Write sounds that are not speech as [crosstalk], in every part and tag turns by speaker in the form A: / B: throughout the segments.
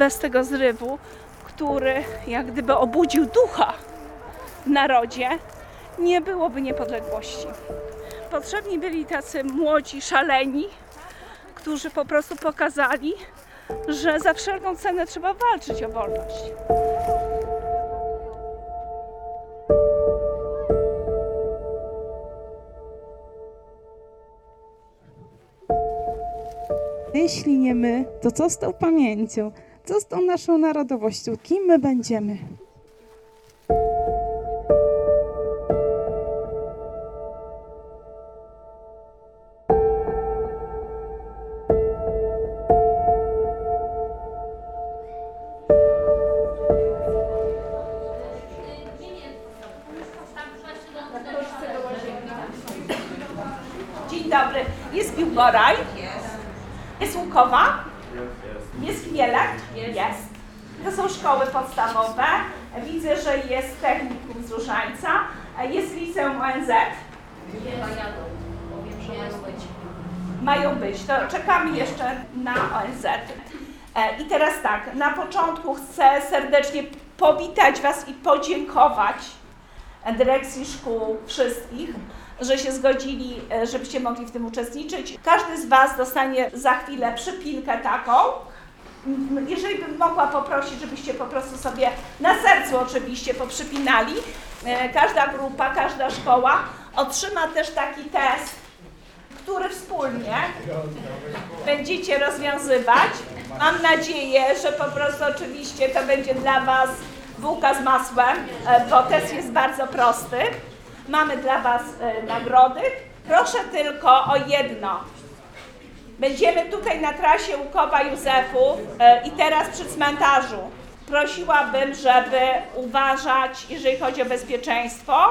A: bez tego zrywu, który jak gdyby obudził ducha w narodzie, nie byłoby niepodległości. Potrzebni byli tacy młodzi, szaleni, którzy po prostu pokazali, że za wszelką cenę trzeba walczyć o wolność.
B: Jeśli nie my, to co z tą pamięcią? Co z tą naszą narodowością? Kim my będziemy?
A: Dzień dobry. Jest Piłgoraj? Jest Łukowa? Jest Chmielek? Jest. To są szkoły podstawowe. Widzę, że jest technikum z Różańca. Jest liceum ONZ.
C: Mają być.
A: To czekamy jeszcze na ONZ. E, I teraz tak, na początku chcę serdecznie powitać Was i podziękować dyrekcji szkół wszystkich, że się zgodzili, e, żebyście mogli w tym uczestniczyć. Każdy z Was dostanie za chwilę przypinkę taką. Jeżeli bym mogła poprosić, żebyście po prostu sobie na sercu oczywiście poprzypinali. E, Każda grupa, każda szkoła otrzyma też taki test, który wspólnie będziecie rozwiązywać. Mam nadzieję, że po prostu oczywiście to będzie dla Was bułka z masłem, e, bo test jest bardzo prosty. Mamy dla Was e, nagrody. Proszę tylko o jedno. Będziemy tutaj na trasie Łukowa Józefów e, i teraz przy cmentarzu. Prosiłabym, żeby uważać, jeżeli chodzi o bezpieczeństwo.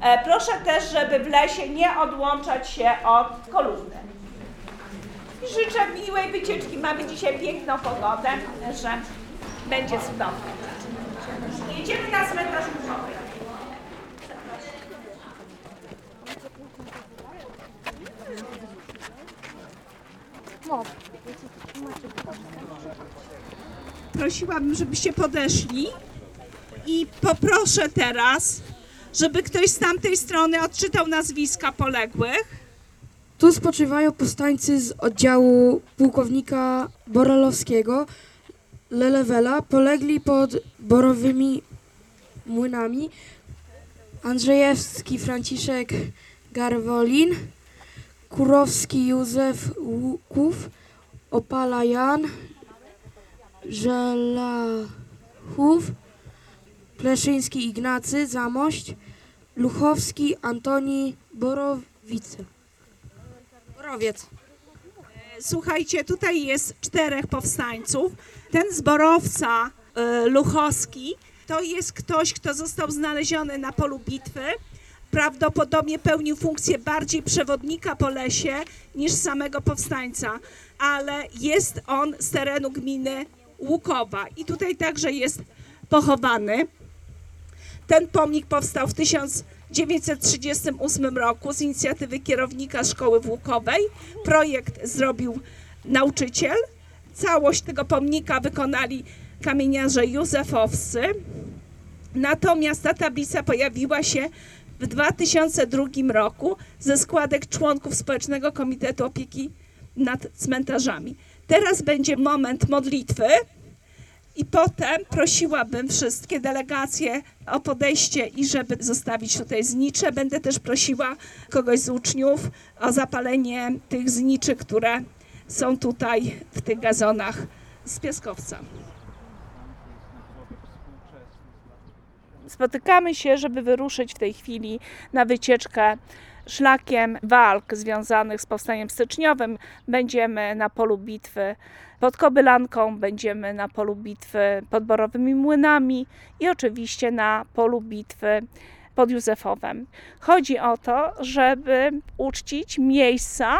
A: E, Proszę też, żeby w lesie nie odłączać się od kolumny. Życzę miłej wycieczki. Mamy dzisiaj piękną pogodę, że będzie cudownie. Jedziemy na cmentarz Łukowy. Prosiłabym, żebyście podeszli i poproszę teraz, żeby ktoś z tamtej strony odczytał nazwiska poległych.
D: Tu spoczywają powstańcy z oddziału pułkownika Borelowskiego Lelewela. Polegli pod borowymi młynami Andrzejewski Franciszek Garwolin, Kurowski Józef Łuków, Opala Jan, Żelachów, Pleszyński Ignacy Zamość, Luchowski Antoni Borowice. Borowiec.
A: Słuchajcie, tutaj jest czterech powstańców. Ten zborowca y, Luchowski to jest ktoś, kto został znaleziony na polu bitwy. Prawdopodobnie pełnił funkcję bardziej przewodnika po lesie niż samego powstańca, ale jest on z terenu gminy Łukowa i tutaj także jest pochowany. Ten pomnik powstał w 1938 roku z inicjatywy kierownika szkoły w Łukowej. Projekt zrobił nauczyciel. Całość tego pomnika wykonali kamieniarze józefowscy. Natomiast ta tablica pojawiła się w 2002 roku ze składek członków Społecznego Komitetu Opieki nad Cmentarzami. Teraz będzie moment modlitwy. I potem prosiłabym wszystkie delegacje o podejście i żeby zostawić tutaj znicze. Będę też prosiła kogoś z uczniów o zapalenie tych zniczy, które są tutaj w tych gazonach z piaskowca. Spotykamy się, żeby wyruszyć w tej chwili na wycieczkę szlakiem walk związanych z powstaniem styczniowym. Będziemy na polu bitwy pod Kobylanką, będziemy na polu bitwy pod Borowymi Młynami i oczywiście na polu bitwy pod Józefowem. Chodzi o to, żeby uczcić miejsca,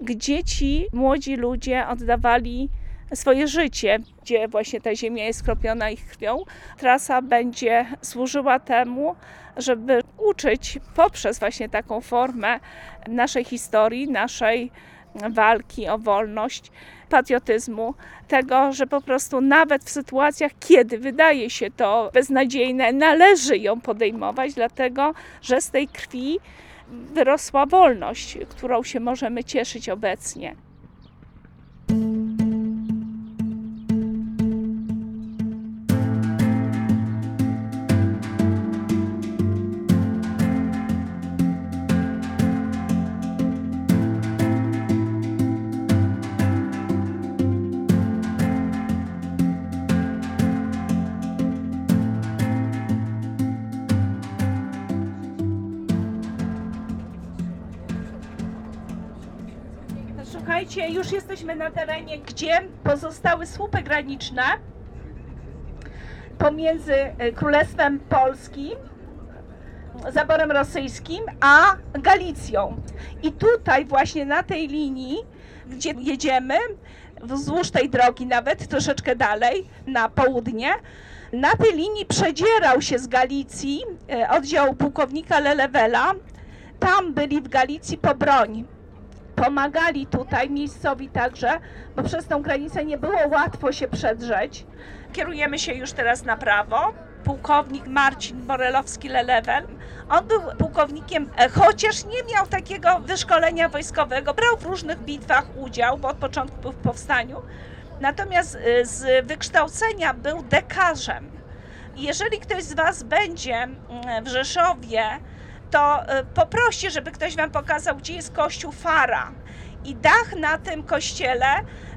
A: gdzie ci młodzi ludzie oddawali swoje życie, gdzie właśnie ta ziemia jest skropiona ich krwią. Trasa będzie służyła temu, żeby uczyć poprzez właśnie taką formę naszej historii, naszej walki o wolność. patriotyzmu, tego, że po prostu nawet w sytuacjach, kiedy wydaje się to beznadziejne, należy ją podejmować, dlatego że z tej krwi wyrosła wolność, którą się możemy cieszyć obecnie. Jesteśmy na terenie, gdzie pozostały słupy graniczne pomiędzy e, Królestwem Polskim, zaborem rosyjskim, a Galicją. I tutaj właśnie na tej linii, gdzie jedziemy, wzdłuż tej drogi nawet troszeczkę dalej, na południe, na tej linii przedzierał się z Galicji e, oddział pułkownika Lelewela. Tam byli w Galicji po broń pomagali tutaj miejscowi także, bo przez tą granicę nie było łatwo się przedrzeć. Kierujemy się już teraz na prawo. Pułkownik Marcin Borelowski-Lelewel. On był pułkownikiem, e, chociaż nie miał takiego wyszkolenia wojskowego, brał w różnych bitwach udział, bo od początku był w powstaniu. Natomiast e, z wykształcenia był dekarzem. Jeżeli ktoś z Was będzie mm, w Rzeszowie, to y, poproście, żeby ktoś wam pokazał, gdzie jest kościół Fara. I dach na tym kościele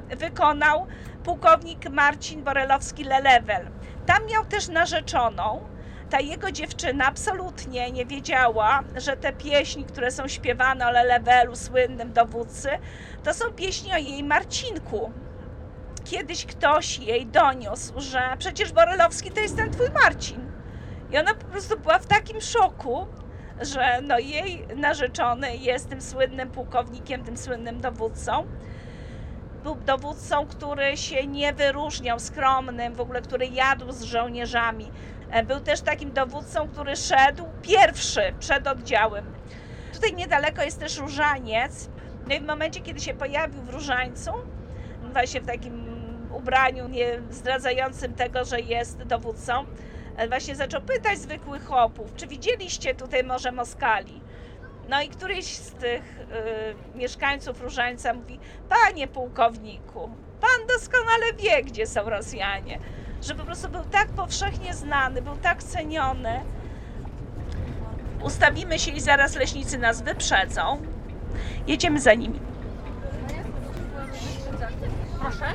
A: wykonał pułkownik Marcin Borelowski-Lelewel. Tam miał też narzeczoną. Ta jego dziewczyna absolutnie nie wiedziała, że te pieśni, które są śpiewane o Lelewelu, słynnym dowódcy, to są pieśni o jej Marcinku. Kiedyś ktoś jej doniósł, że przecież Borelowski to jest ten twój Marcin. I ona po prostu była w takim szoku, że no jej narzeczony jest tym słynnym pułkownikiem, tym słynnym dowódcą. Był dowódcą, który się nie wyróżniał, skromnym, w ogóle który jadł z żołnierzami. E, Był też takim dowódcą, który szedł pierwszy przed oddziałem. Tutaj niedaleko jest też różaniec. No i w momencie, kiedy się pojawił w różańcu, właśnie w takim ubraniu nie zdradzającym tego, że jest dowódcą, właśnie zaczął pytać zwykłych chłopów, czy widzieliście tutaj może Moskali? No i któryś z tych y, mieszkańców Różańca mówi, panie pułkowniku, pan doskonale wie, gdzie są Rosjanie. Że po prostu był tak powszechnie znany, był tak ceniony. Ustawimy się i zaraz leśnicy nas wyprzedzą. Jedziemy za nimi.
C: Proszę?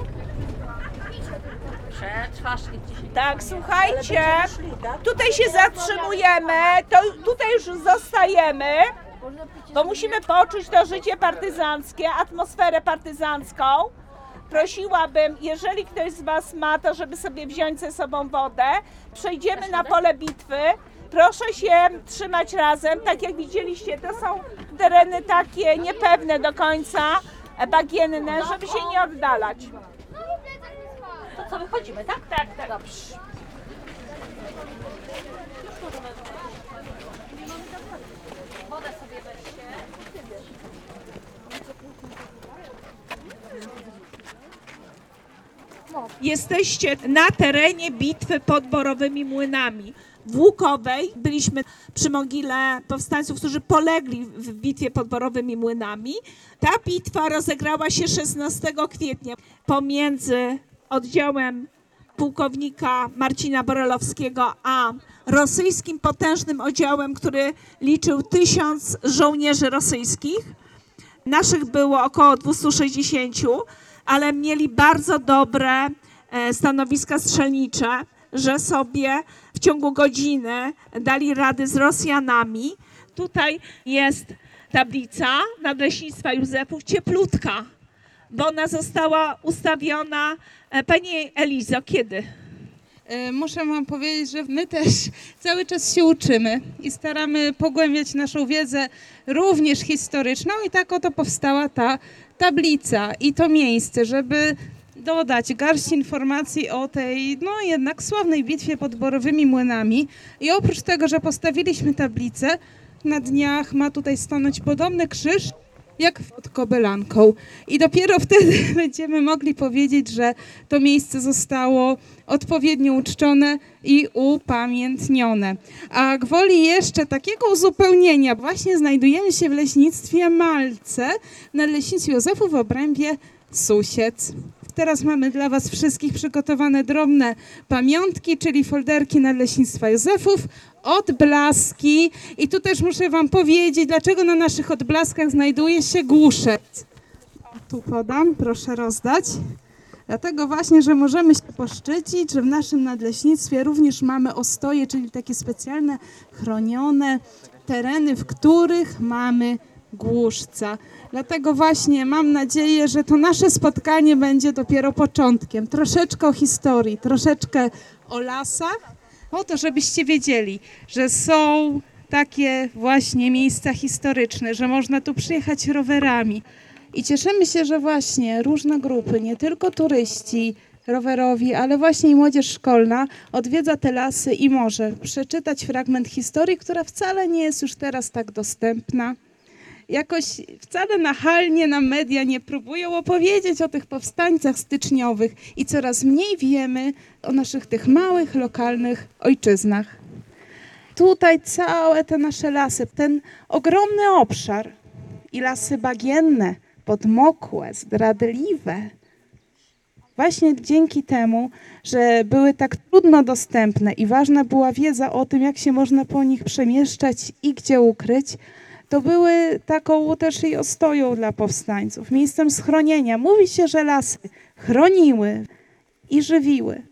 C: Przetrwasz ich 10
A: Tak, słuchajcie, tutaj się zatrzymujemy, to tutaj już zostajemy, bo musimy poczuć to życie partyzanckie, atmosferę partyzancką. Prosiłabym, jeżeli ktoś z Was ma, to żeby sobie wziąć ze sobą wodę. Przejdziemy na pole bitwy. Proszę się trzymać razem. Tak jak widzieliście, to są tereny takie niepewne do końca, bagienne, żeby się nie oddalać.
C: Co, wychodzimy, tak?
A: Tak, tak.
C: Dobrze. Wodę sobie weźcie.
A: Jesteście na terenie bitwy pod Borowymi Młynami. W Łukowej byliśmy przy mogile powstańców, którzy polegli w bitwie pod Borowymi Młynami. Ta bitwa rozegrała się 16 kwietnia pomiędzy oddziałem pułkownika Marcina Borelowskiego a rosyjskim potężnym oddziałem, który liczył tysiąc żołnierzy rosyjskich. Naszych było około 260, ale mieli bardzo dobre e, stanowiska strzelnicze, że sobie w ciągu godziny dali rady z Rosjanami. Tutaj jest tablica Nadleśnictwa Józefów, cieplutka, bo ona została ustawiona. E, Pani Elizo, kiedy?
B: E, Muszę Wam powiedzieć, że my też cały czas się uczymy i staramy pogłębiać naszą wiedzę również historyczną i tak oto powstała ta tablica i to miejsce, żeby dodać garść informacji o tej, no jednak sławnej bitwie pod Borowymi Młynami. I oprócz tego, że postawiliśmy tablicę, na dniach ma tutaj stanąć podobny krzyż, jak pod Kobylanką. I dopiero wtedy [laughs] będziemy mogli powiedzieć, że to miejsce zostało odpowiednio uczczone i upamiętnione. A gwoli jeszcze takiego uzupełnienia, właśnie znajdujemy się w leśnictwie Malce, na leśnictwie Józefów w obrębie Susiec. Teraz mamy dla Was wszystkich przygotowane drobne pamiątki, czyli folderki Nadleśnictwa Józefów, odblaski. I tu też muszę Wam powiedzieć, dlaczego na naszych odblaskach znajduje się głuszec. Tu podam, proszę rozdać. Dlatego właśnie, że możemy się poszczycić, że w naszym nadleśnictwie również mamy ostoje, czyli takie specjalne, chronione tereny, w których mamy głuszca. Dlatego właśnie mam nadzieję, że to nasze spotkanie będzie dopiero początkiem. Troszeczkę o historii, troszeczkę o lasach, po to, żebyście wiedzieli, że są takie właśnie miejsca historyczne, że można tu przyjechać rowerami. I cieszymy się, że właśnie różne grupy, nie tylko turyści rowerowi, ale właśnie i młodzież szkolna odwiedza te lasy i może przeczytać fragment historii, która wcale nie jest już teraz tak dostępna jakoś wcale nachalnie nam media nie próbują opowiedzieć o tych powstańcach styczniowych i coraz mniej wiemy o naszych tych małych, lokalnych ojczyznach. Tutaj całe te nasze lasy, ten ogromny obszar i lasy bagienne, podmokłe, zdradliwe. Właśnie dzięki temu, że były tak trudno dostępne i ważna była wiedza o tym, jak się można po nich przemieszczać i gdzie ukryć, to były taką też i ostoją dla powstańców, miejscem schronienia. Mówi się, że lasy chroniły i żywiły.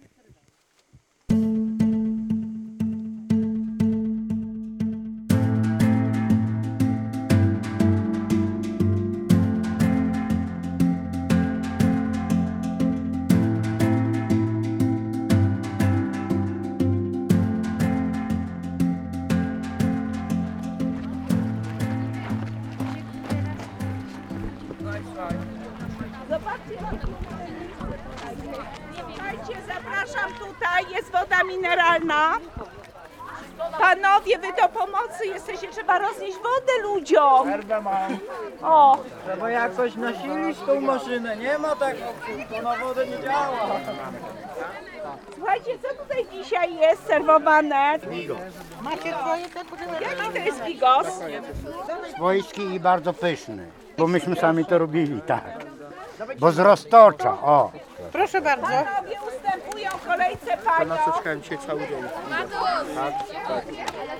E: Jakoś nasilić tą maszynę. Nie ma tak, to na wodę nie działa.
A: słuchajcie, co tutaj dzisiaj jest serwowane?
F: Macie swoje te
A: Jaki to jest bigos?
G: Swojski i bardzo pyszny, bo myśmy sami to robili, tak. Bo z roztocza, o.
F: Proszę bardzo.
A: Panowie ustępują kolejce panią.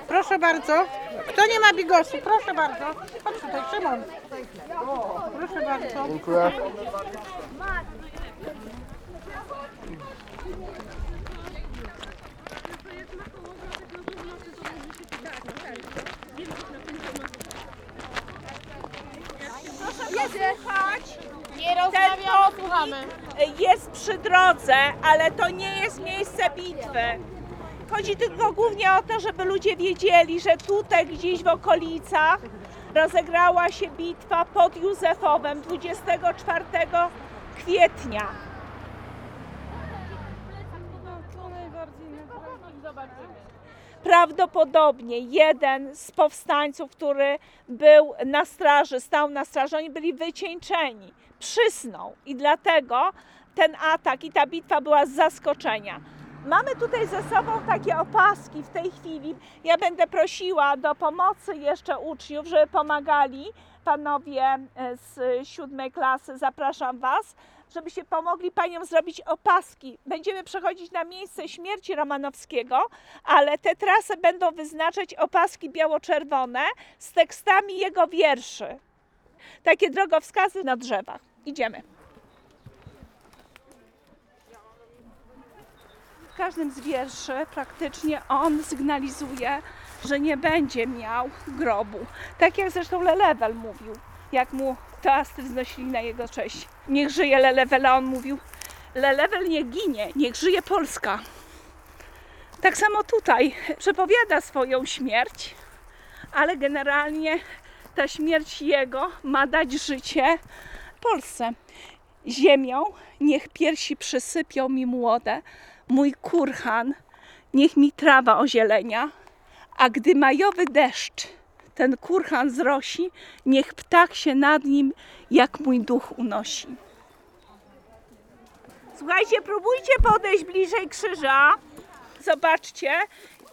F: Proszę bardzo. Kto nie ma bigosu? Proszę bardzo. Chodź tutaj, Szymon. Proszę bardzo.
E: Dziękuję.
A: Posłuchać. Ten pomnik jest przy drodze, ale to nie jest miejsce bitwy. Chodzi tylko głównie o to, żeby ludzie wiedzieli, że tutaj gdzieś w okolicach rozegrała się bitwa pod Józefowem 24 kwietnia. Prawdopodobnie jeden z powstańców, który był na straży, stał na straży, oni byli wycieńczeni, przysnął i dlatego ten atak i ta bitwa była z zaskoczenia. Mamy tutaj ze sobą takie opaski w tej chwili. Ja będę prosiła do pomocy jeszcze uczniów, żeby pomagali. Panowie e, z siódmej klasy, zapraszam Was, żebyście pomogli paniom zrobić opaski. Będziemy przechodzić na miejsce śmierci Romanowskiego, ale te trasy będą wyznaczać opaski biało-czerwone z tekstami jego wierszy. Takie drogowskazy na drzewach. Idziemy. Każdym z wierszy praktycznie on sygnalizuje, że nie będzie miał grobu. Tak jak zresztą Lelewel mówił, jak mu toasty wznosili na jego cześć. Niech żyje Lelewel, a on mówił, Lelewel nie ginie, niech żyje Polska. Tak samo tutaj przepowiada swoją śmierć, ale generalnie ta śmierć jego ma dać życie Polsce. Ziemią niech piersi przysypią mi młode, mój kurhan, niech mi trawa ozielenia, a gdy majowy deszcz ten kurhan zrosi, niech ptak się nad nim, jak mój duch unosi. Słuchajcie, próbujcie podejść bliżej krzyża. Zobaczcie,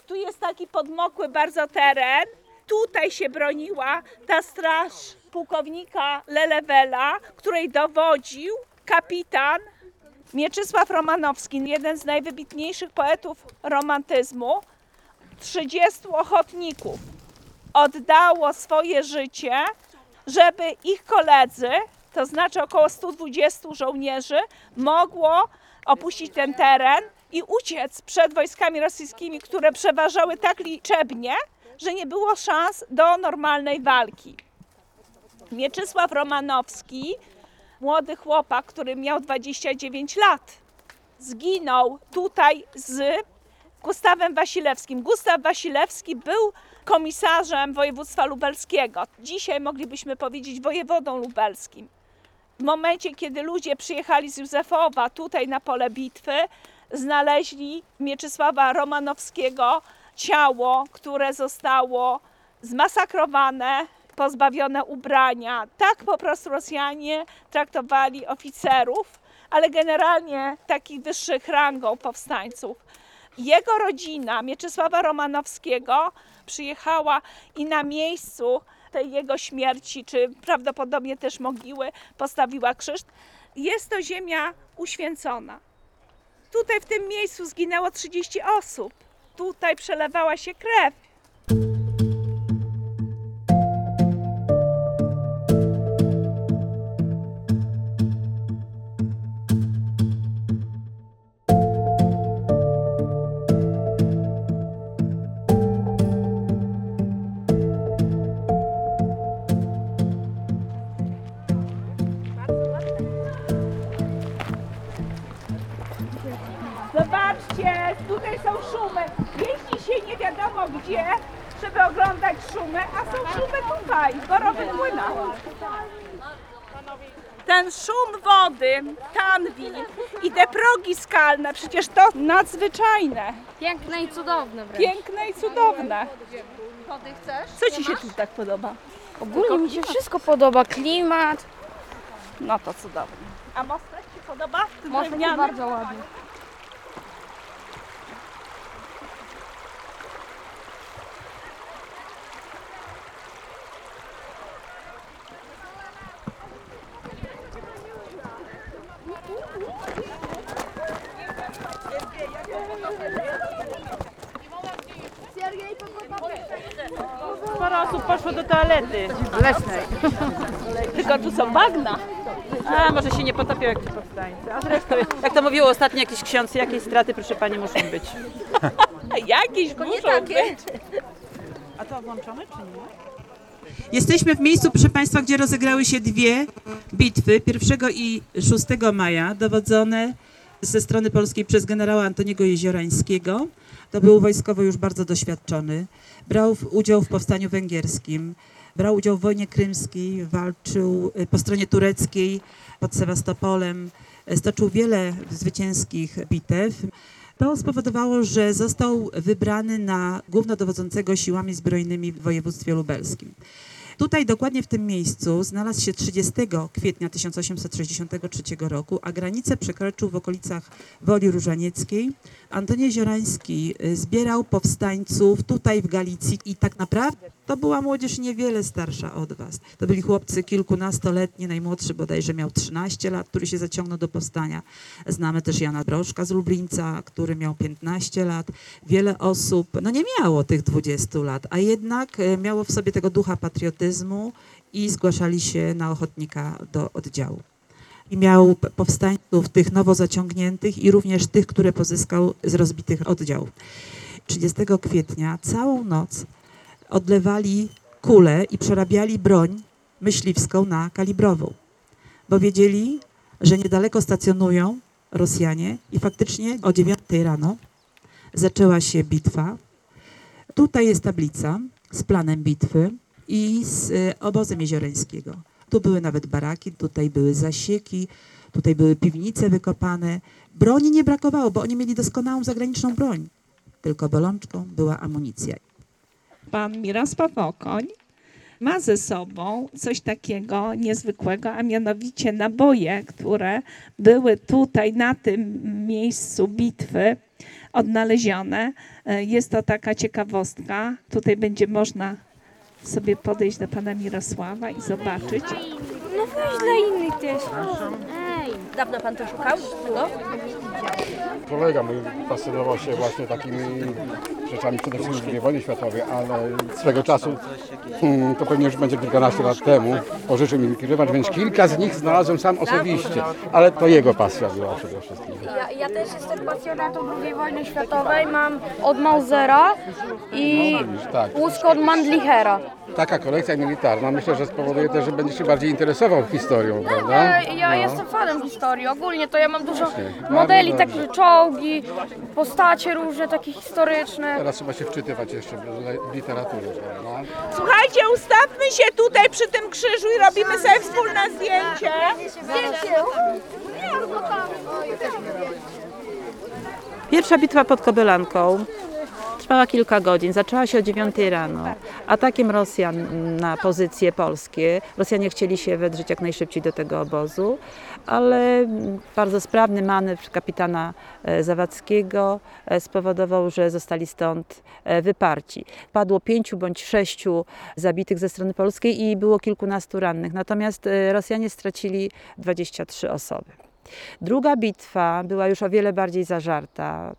A: tu jest taki podmokły bardzo teren. Tutaj się broniła ta straż pułkownika Lelewela, której dowodził kapitan Mieczysław Romanowski, jeden z najwybitniejszych poetów romantyzmu. 30 ochotników oddało swoje życie, żeby ich koledzy, to znaczy około 120 żołnierzy, mogło opuścić ten teren i uciec przed wojskami rosyjskimi, które przeważały tak liczebnie, że nie było szans do normalnej walki. Mieczysław Romanowski, młody chłopak, który miał 29 lat, zginął tutaj z Gustawem Wasilewskim. Gustaw Wasilewski był komisarzem województwa lubelskiego. Dzisiaj moglibyśmy powiedzieć wojewodą lubelskim. W momencie, kiedy ludzie przyjechali z Józefowa tutaj na pole bitwy, znaleźli Mieczysława Romanowskiego ciało, które zostało zmasakrowane, pozbawione ubrania. Tak po prostu Rosjanie traktowali oficerów, ale generalnie takich wyższych rangą powstańców. Jego rodzina Mieczysława Romanowskiego przyjechała i na miejscu tej jego śmierci, czy prawdopodobnie też mogiły, postawiła krzyż. Jest to ziemia uświęcona. Tutaj w tym miejscu zginęło 30 osób. Tutaj przelewała się krew. A są szumy tutaj, w borowych młynach. Ten szum wody, tanwi i te progi skalne, przecież to nadzwyczajne,
C: Piękne i cudowne wręcz.
A: piękne i cudowne.
C: Wody chcesz?
A: Co Ci się tu tak podoba?
C: Ogólnie mi się wszystko podoba. Klimat.
A: No to cudownie. A mostek Ci podoba? Drewniany?
C: bardzo ładnie.
H: Toalety leśnej.
A: Tylko tu są bagna.
H: A może się nie potopią jak ci powstańcy. A zresztą, jak to mówił ostatnio jakiś ksiądz, jakiej straty proszę pani muszą być. [laughs]
A: Jakieś muszą być.
H: A to włączone czy nie?
I: Jesteśmy w miejscu, proszę Państwa, gdzie rozegrały się dwie bitwy, 1 i 6 maja, dowodzone ze strony polskiej przez generała Antoniego Jeziorańskiego. To był wojskowo już bardzo doświadczony. Brał udział w powstaniu węgierskim, brał udział w wojnie krymskiej, walczył y, po stronie tureckiej pod Sewastopolem, y, stoczył wiele zwycięskich bitew. To spowodowało, że został wybrany na głównodowodzącego siłami zbrojnymi w województwie lubelskim. Tutaj dokładnie w tym miejscu znalazł się 30 kwietnia 1863 roku, a granicę przekroczył w okolicach Woli Różanieckiej. Antoni Jeziorański y, zbierał powstańców tutaj w Galicji i tak naprawdę to była młodzież niewiele starsza od was. To byli chłopcy kilkunastoletni, najmłodszy bodajże miał 13 lat, który się zaciągnął do powstania. Znamy też Jana Brożka z Lublińca, który miał 15 lat. Wiele osób no nie miało tych 20 lat, a jednak e, miało w sobie tego ducha patriotyzmu i zgłaszali się na ochotnika do oddziału. I miał powstańców tych nowo zaciągniętych i również tych, które pozyskał z rozbitych oddziałów. 30 kwietnia całą noc odlewali kule i przerabiali broń myśliwską na kalibrową, bo wiedzieli, że niedaleko stacjonują Rosjanie i faktycznie o 9 rano zaczęła się bitwa. Tutaj jest tablica z planem bitwy i z e, obozem jezioreńskiego. Tu były nawet baraki, tutaj były zasieki, tutaj były piwnice wykopane. Broni nie brakowało, bo oni mieli doskonałą zagraniczną broń. Tylko bolączką była amunicja.
A: Pan Mirosław Okoń ma ze sobą coś takiego niezwykłego, a mianowicie naboje, które były tutaj na tym miejscu bitwy odnalezione. E, Jest to taka ciekawostka. Tutaj będzie można sobie podejść do pana Mirosława i zobaczyć.
C: No weź dla innych też. Dawno pan to szukał? No.
J: Kolega mój fascynował się właśnie takimi rzeczami przede wszystkim z II wojny światowej, ale swego czasu, hmm, to pewnie już będzie kilkanaście lat temu, pożyczył mi krywacz, więc kilka z nich znalazłem sam osobiście, ale to jego pasja była przede wszystkim.
C: Ja, ja też jestem pasjonatą II wojny światowej. Mam od Mausera i
J: Tak,
C: łusk od Mandlichera.
J: Taka kolekcja militarna myślę, że spowoduje też, że będzie się bardziej interesował historią, prawda?
C: Ja, ja jestem fanem historii. Ogólnie to ja mam dużo
J: Bardzo
C: modeli, takie czołgi, postacie różne, takie historyczne.
J: Teraz trzeba się wczytywać jeszcze w le- w literaturę, prawda?
A: Słuchajcie, ustawmy się tutaj przy tym krzyżu i robimy sobie wspólne zdjęcie.
I: Pierwsza bitwa pod Kobylanką trwała kilka godzin. Zaczęła się o 9 rano. Atakiem Rosjan na pozycje polskie. Rosjanie chcieli się wedrzeć jak najszybciej do tego obozu, ale bardzo sprawny manewr kapitana e, Zawadzkiego e, spowodował, że zostali stąd e, wyparci. Padło pięciu bądź sześciu zabitych ze strony polskiej i było kilkunastu rannych. Natomiast Rosjanie stracili 23 osoby. Druga bitwa była już o wiele bardziej zażarta.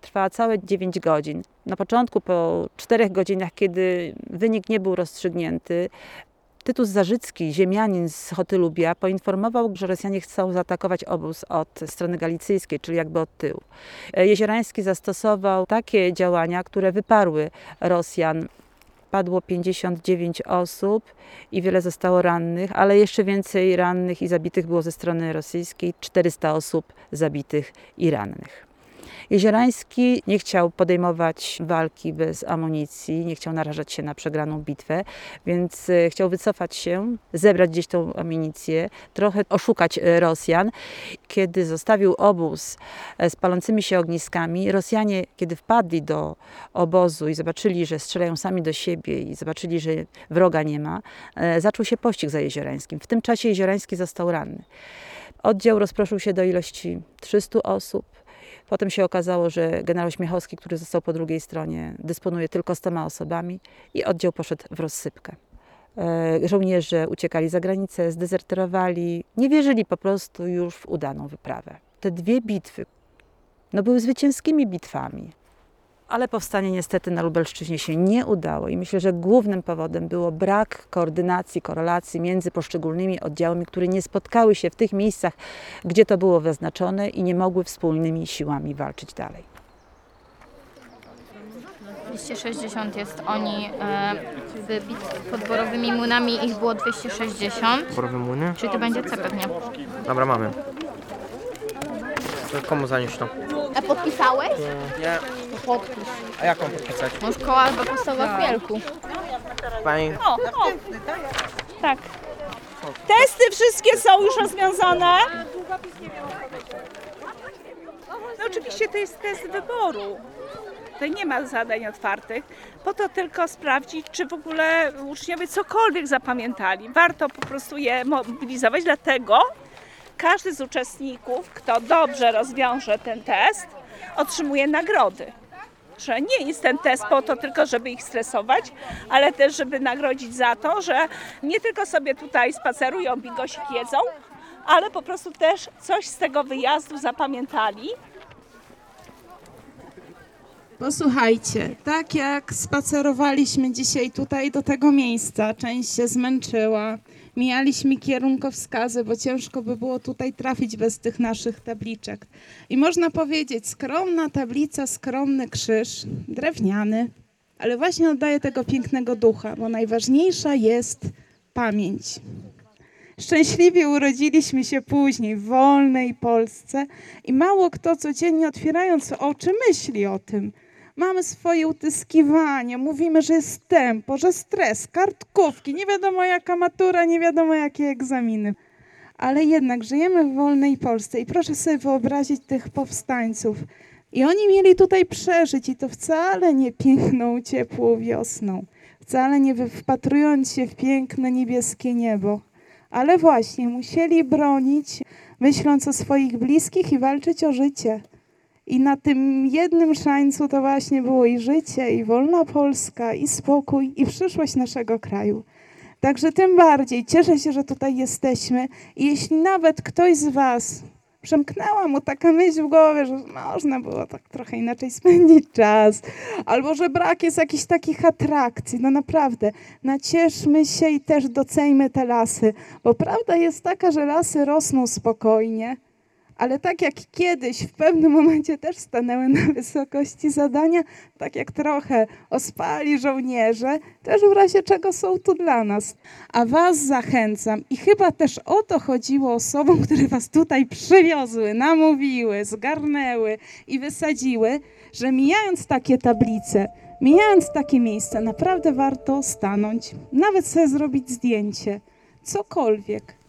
I: Trwała całe 9 godzin. Na początku, po 4 godzinach, kiedy wynik nie był rozstrzygnięty, Tytus Zarzycki, ziemianin z Hotylubia, poinformował, że Rosjanie chcą zaatakować obóz od strony galicyjskiej, czyli jakby od tyłu. Jeziorański zastosował takie działania, które wyparły Rosjan. Padło 59 osób i wiele zostało rannych, ale jeszcze więcej rannych i zabitych było ze strony rosyjskiej 400 osób zabitych i rannych. Jeziorański nie chciał podejmować walki bez amunicji, nie chciał narażać się na przegraną bitwę, więc e, chciał wycofać się, zebrać gdzieś tą amunicję, trochę oszukać e, Rosjan. Kiedy zostawił obóz e, z palącymi się ogniskami, Rosjanie, kiedy wpadli do obozu i zobaczyli, że strzelają sami do siebie i zobaczyli, że wroga nie ma, zaczął się pościg za Jeziorańskim. W tym czasie Jeziorański został ranny. Oddział rozproszył się do ilości 300 osób. Potem się okazało, że generał Śmiechowski, który został po drugiej stronie, dysponuje tylko 100 osobami i oddział poszedł w rozsypkę. E, Żołnierze uciekali za granicę, zdezerterowali, nie wierzyli po prostu już w udaną wyprawę. Te dwie bitwy no, były zwycięskimi bitwami. Ale powstanie niestety na Lubelszczyźnie się nie udało i myślę, że głównym powodem było brak koordynacji, korelacji między poszczególnymi oddziałami, które nie spotkały się w tych miejscach, gdzie to było wyznaczone i nie mogły wspólnymi siłami walczyć dalej.
C: 260 jest oni e, wybit pod borowymi młynami, ich było 260.
E: Borowe młyny?
C: Czyli to będzie C pewnie.
E: Dobra, mamy. To komu zanieść to?
C: A podpisałeś?
E: Nie.
C: Podpisz.
E: A jak mam podpisać?
C: No szkoła chyba podstawowa w Wielku.
E: Pani
A: O, o. Tak. Testy wszystkie są już rozwiązane. No oczywiście to jest test wyboru. Tutaj nie ma zadań otwartych, po to tylko sprawdzić, czy w ogóle uczniowie cokolwiek zapamiętali. Warto po prostu je mobilizować, dlatego każdy z uczestników, kto dobrze rozwiąże ten test, otrzymuje nagrody że nie jest ten test po to tylko, żeby ich stresować, ale też, żeby nagrodzić za to, że nie tylko sobie tutaj spacerują, bigosik jedzą, ale po prostu też coś z tego wyjazdu zapamiętali.
B: Posłuchajcie, tak jak spacerowaliśmy dzisiaj tutaj do tego miejsca, część się zmęczyła, mijaliśmy kierunkowskazy, bo ciężko by było tutaj trafić bez tych naszych tabliczek. I można powiedzieć, skromna tablica, skromny krzyż, drewniany, ale właśnie oddaje tego pięknego ducha, bo najważniejsza jest pamięć. Szczęśliwie urodziliśmy się później w wolnej Polsce i mało kto codziennie otwierając oczy myśli o tym. Mamy swoje utyskiwania, mówimy, że jest tempo, że stres, kartkówki, nie wiadomo jaka matura, nie wiadomo jakie egzaminy. Ale jednak żyjemy w wolnej Polsce i proszę sobie wyobrazić tych powstańców. I oni mieli tutaj przeżyć i to wcale nie piękną, ciepłą wiosną. wcale nie wpatrując się w piękne niebieskie niebo, ale właśnie musieli bronić, myśląc o swoich bliskich i walczyć o życie. I na tym jednym szańcu to właśnie było i życie, i wolna Polska, i spokój, i przyszłość naszego kraju. Także tym bardziej cieszę się, że tutaj jesteśmy. I jeśli nawet ktoś z Was przemknęła mu taka myśl w głowie, że można było tak trochę inaczej spędzić czas, albo że brak jest jakichś takich atrakcji, no naprawdę, nacieszmy się i też doceńmy te lasy, bo prawda jest taka, że lasy rosną spokojnie, ale tak jak kiedyś w pewnym momencie też stanęły na wysokości zadania, tak jak trochę ospali żołnierze, też w razie czego są tu dla nas. A Was zachęcam i chyba też o to chodziło osobom, które Was tutaj przywiozły, namówiły, zgarnęły i wysadziły, że mijając takie tablice, mijając takie miejsca, naprawdę warto stanąć, nawet sobie zrobić zdjęcie, cokolwiek.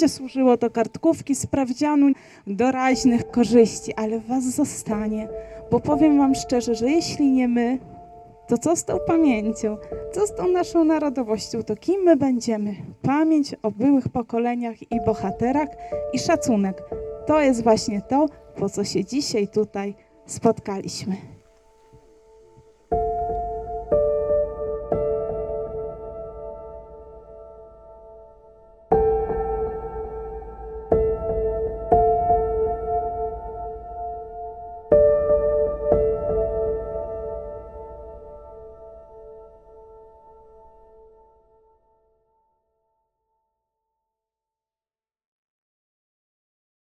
B: Będzie służyło do kartkówki, sprawdzianu, doraźnych korzyści, ale Was zostanie. Bo powiem Wam szczerze, że jeśli nie my, to co z tą pamięcią? Co z tą naszą narodowością? To kim my będziemy? Pamięć o byłych pokoleniach i bohaterach i szacunek. To jest właśnie to, po co się dzisiaj tutaj spotkaliśmy.